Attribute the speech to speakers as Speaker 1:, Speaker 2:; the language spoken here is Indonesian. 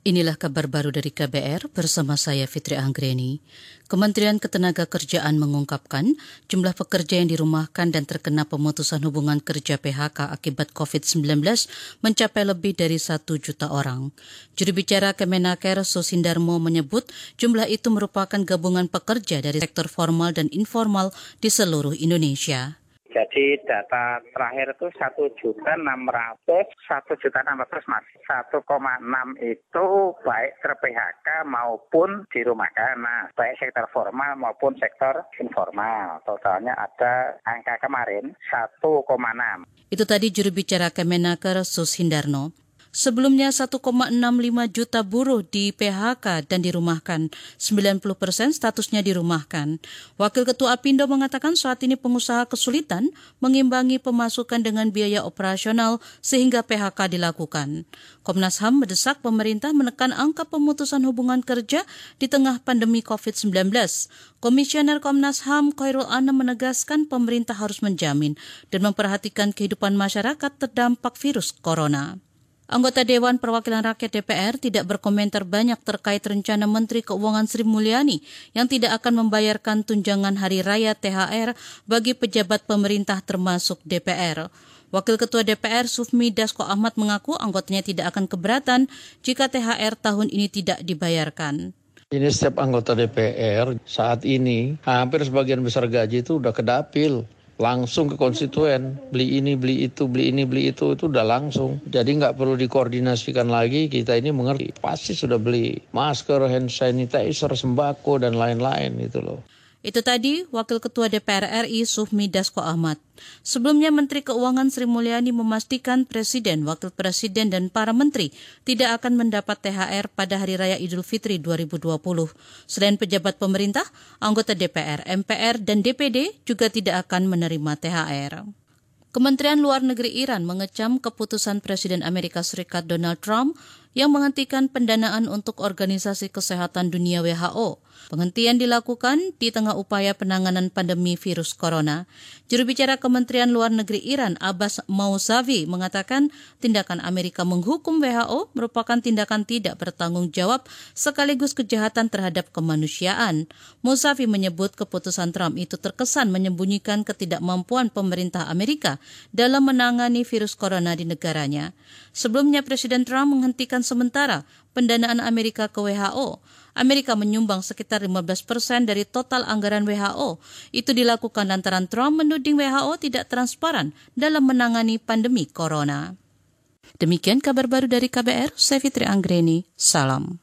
Speaker 1: Inilah kabar baru dari KBR bersama saya Fitri Anggreni. Kementerian Ketenagakerjaan mengungkapkan jumlah pekerja yang dirumahkan dan terkena pemutusan hubungan kerja PHK akibat COVID-19 mencapai lebih dari satu juta orang. Juru bicara Kemenaker Sosindarmo menyebut jumlah itu merupakan gabungan pekerja dari sektor formal dan informal di seluruh Indonesia.
Speaker 2: Jadi data terakhir itu satu juta enam ratus satu juta enam ratus mas satu koma enam itu baik ter maupun dirumahkan. Nah baik sektor formal maupun sektor informal. Totalnya ada angka kemarin satu koma enam.
Speaker 1: Itu tadi juru bicara Kemenaker Sus Hindarno. Sebelumnya 1,65 juta buruh di PHK dan dirumahkan. 90 persen statusnya dirumahkan. Wakil Ketua Apindo mengatakan saat ini pengusaha kesulitan mengimbangi pemasukan dengan biaya operasional sehingga PHK dilakukan. Komnas HAM mendesak pemerintah menekan angka pemutusan hubungan kerja di tengah pandemi COVID-19. Komisioner Komnas HAM Khairul Anam menegaskan pemerintah harus menjamin dan memperhatikan kehidupan masyarakat terdampak virus corona. Anggota Dewan Perwakilan Rakyat DPR tidak berkomentar banyak terkait rencana Menteri Keuangan Sri Mulyani yang tidak akan membayarkan tunjangan hari raya THR bagi pejabat pemerintah termasuk DPR. Wakil Ketua DPR Sufmi Dasko Ahmad mengaku anggotanya tidak akan keberatan jika THR tahun ini tidak dibayarkan.
Speaker 3: Ini setiap anggota DPR saat ini hampir sebagian besar gaji itu udah kedapil langsung ke konstituen beli ini beli itu beli ini beli itu itu udah langsung. Jadi nggak perlu dikoordinasikan lagi kita ini mengerti. Pasti sudah beli masker hand sanitizer sembako dan lain-lain itu loh
Speaker 1: itu tadi Wakil Ketua DPR RI Sufmi Dasko Ahmad. Sebelumnya Menteri Keuangan Sri Mulyani memastikan Presiden, Wakil Presiden, dan para Menteri tidak akan mendapat THR pada Hari Raya Idul Fitri 2020. Selain pejabat pemerintah, anggota DPR, MPR, dan DPD juga tidak akan menerima THR. Kementerian Luar Negeri Iran mengecam keputusan Presiden Amerika Serikat Donald Trump yang menghentikan pendanaan untuk Organisasi Kesehatan Dunia WHO. Penghentian dilakukan di tengah upaya penanganan pandemi virus corona. Juru bicara Kementerian Luar Negeri Iran, Abbas Mausavi, mengatakan tindakan Amerika menghukum WHO merupakan tindakan tidak bertanggung jawab sekaligus kejahatan terhadap kemanusiaan. Mausavi menyebut keputusan Trump itu terkesan menyembunyikan ketidakmampuan pemerintah Amerika dalam menangani virus corona di negaranya. Sebelumnya Presiden Trump menghentikan sementara pendanaan Amerika ke WHO. Amerika menyumbang sekitar 15 persen dari total anggaran WHO. Itu dilakukan lantaran Trump menuding WHO tidak transparan dalam menangani pandemi corona. Demikian kabar baru dari KBR, saya Fitri Anggreni. Salam.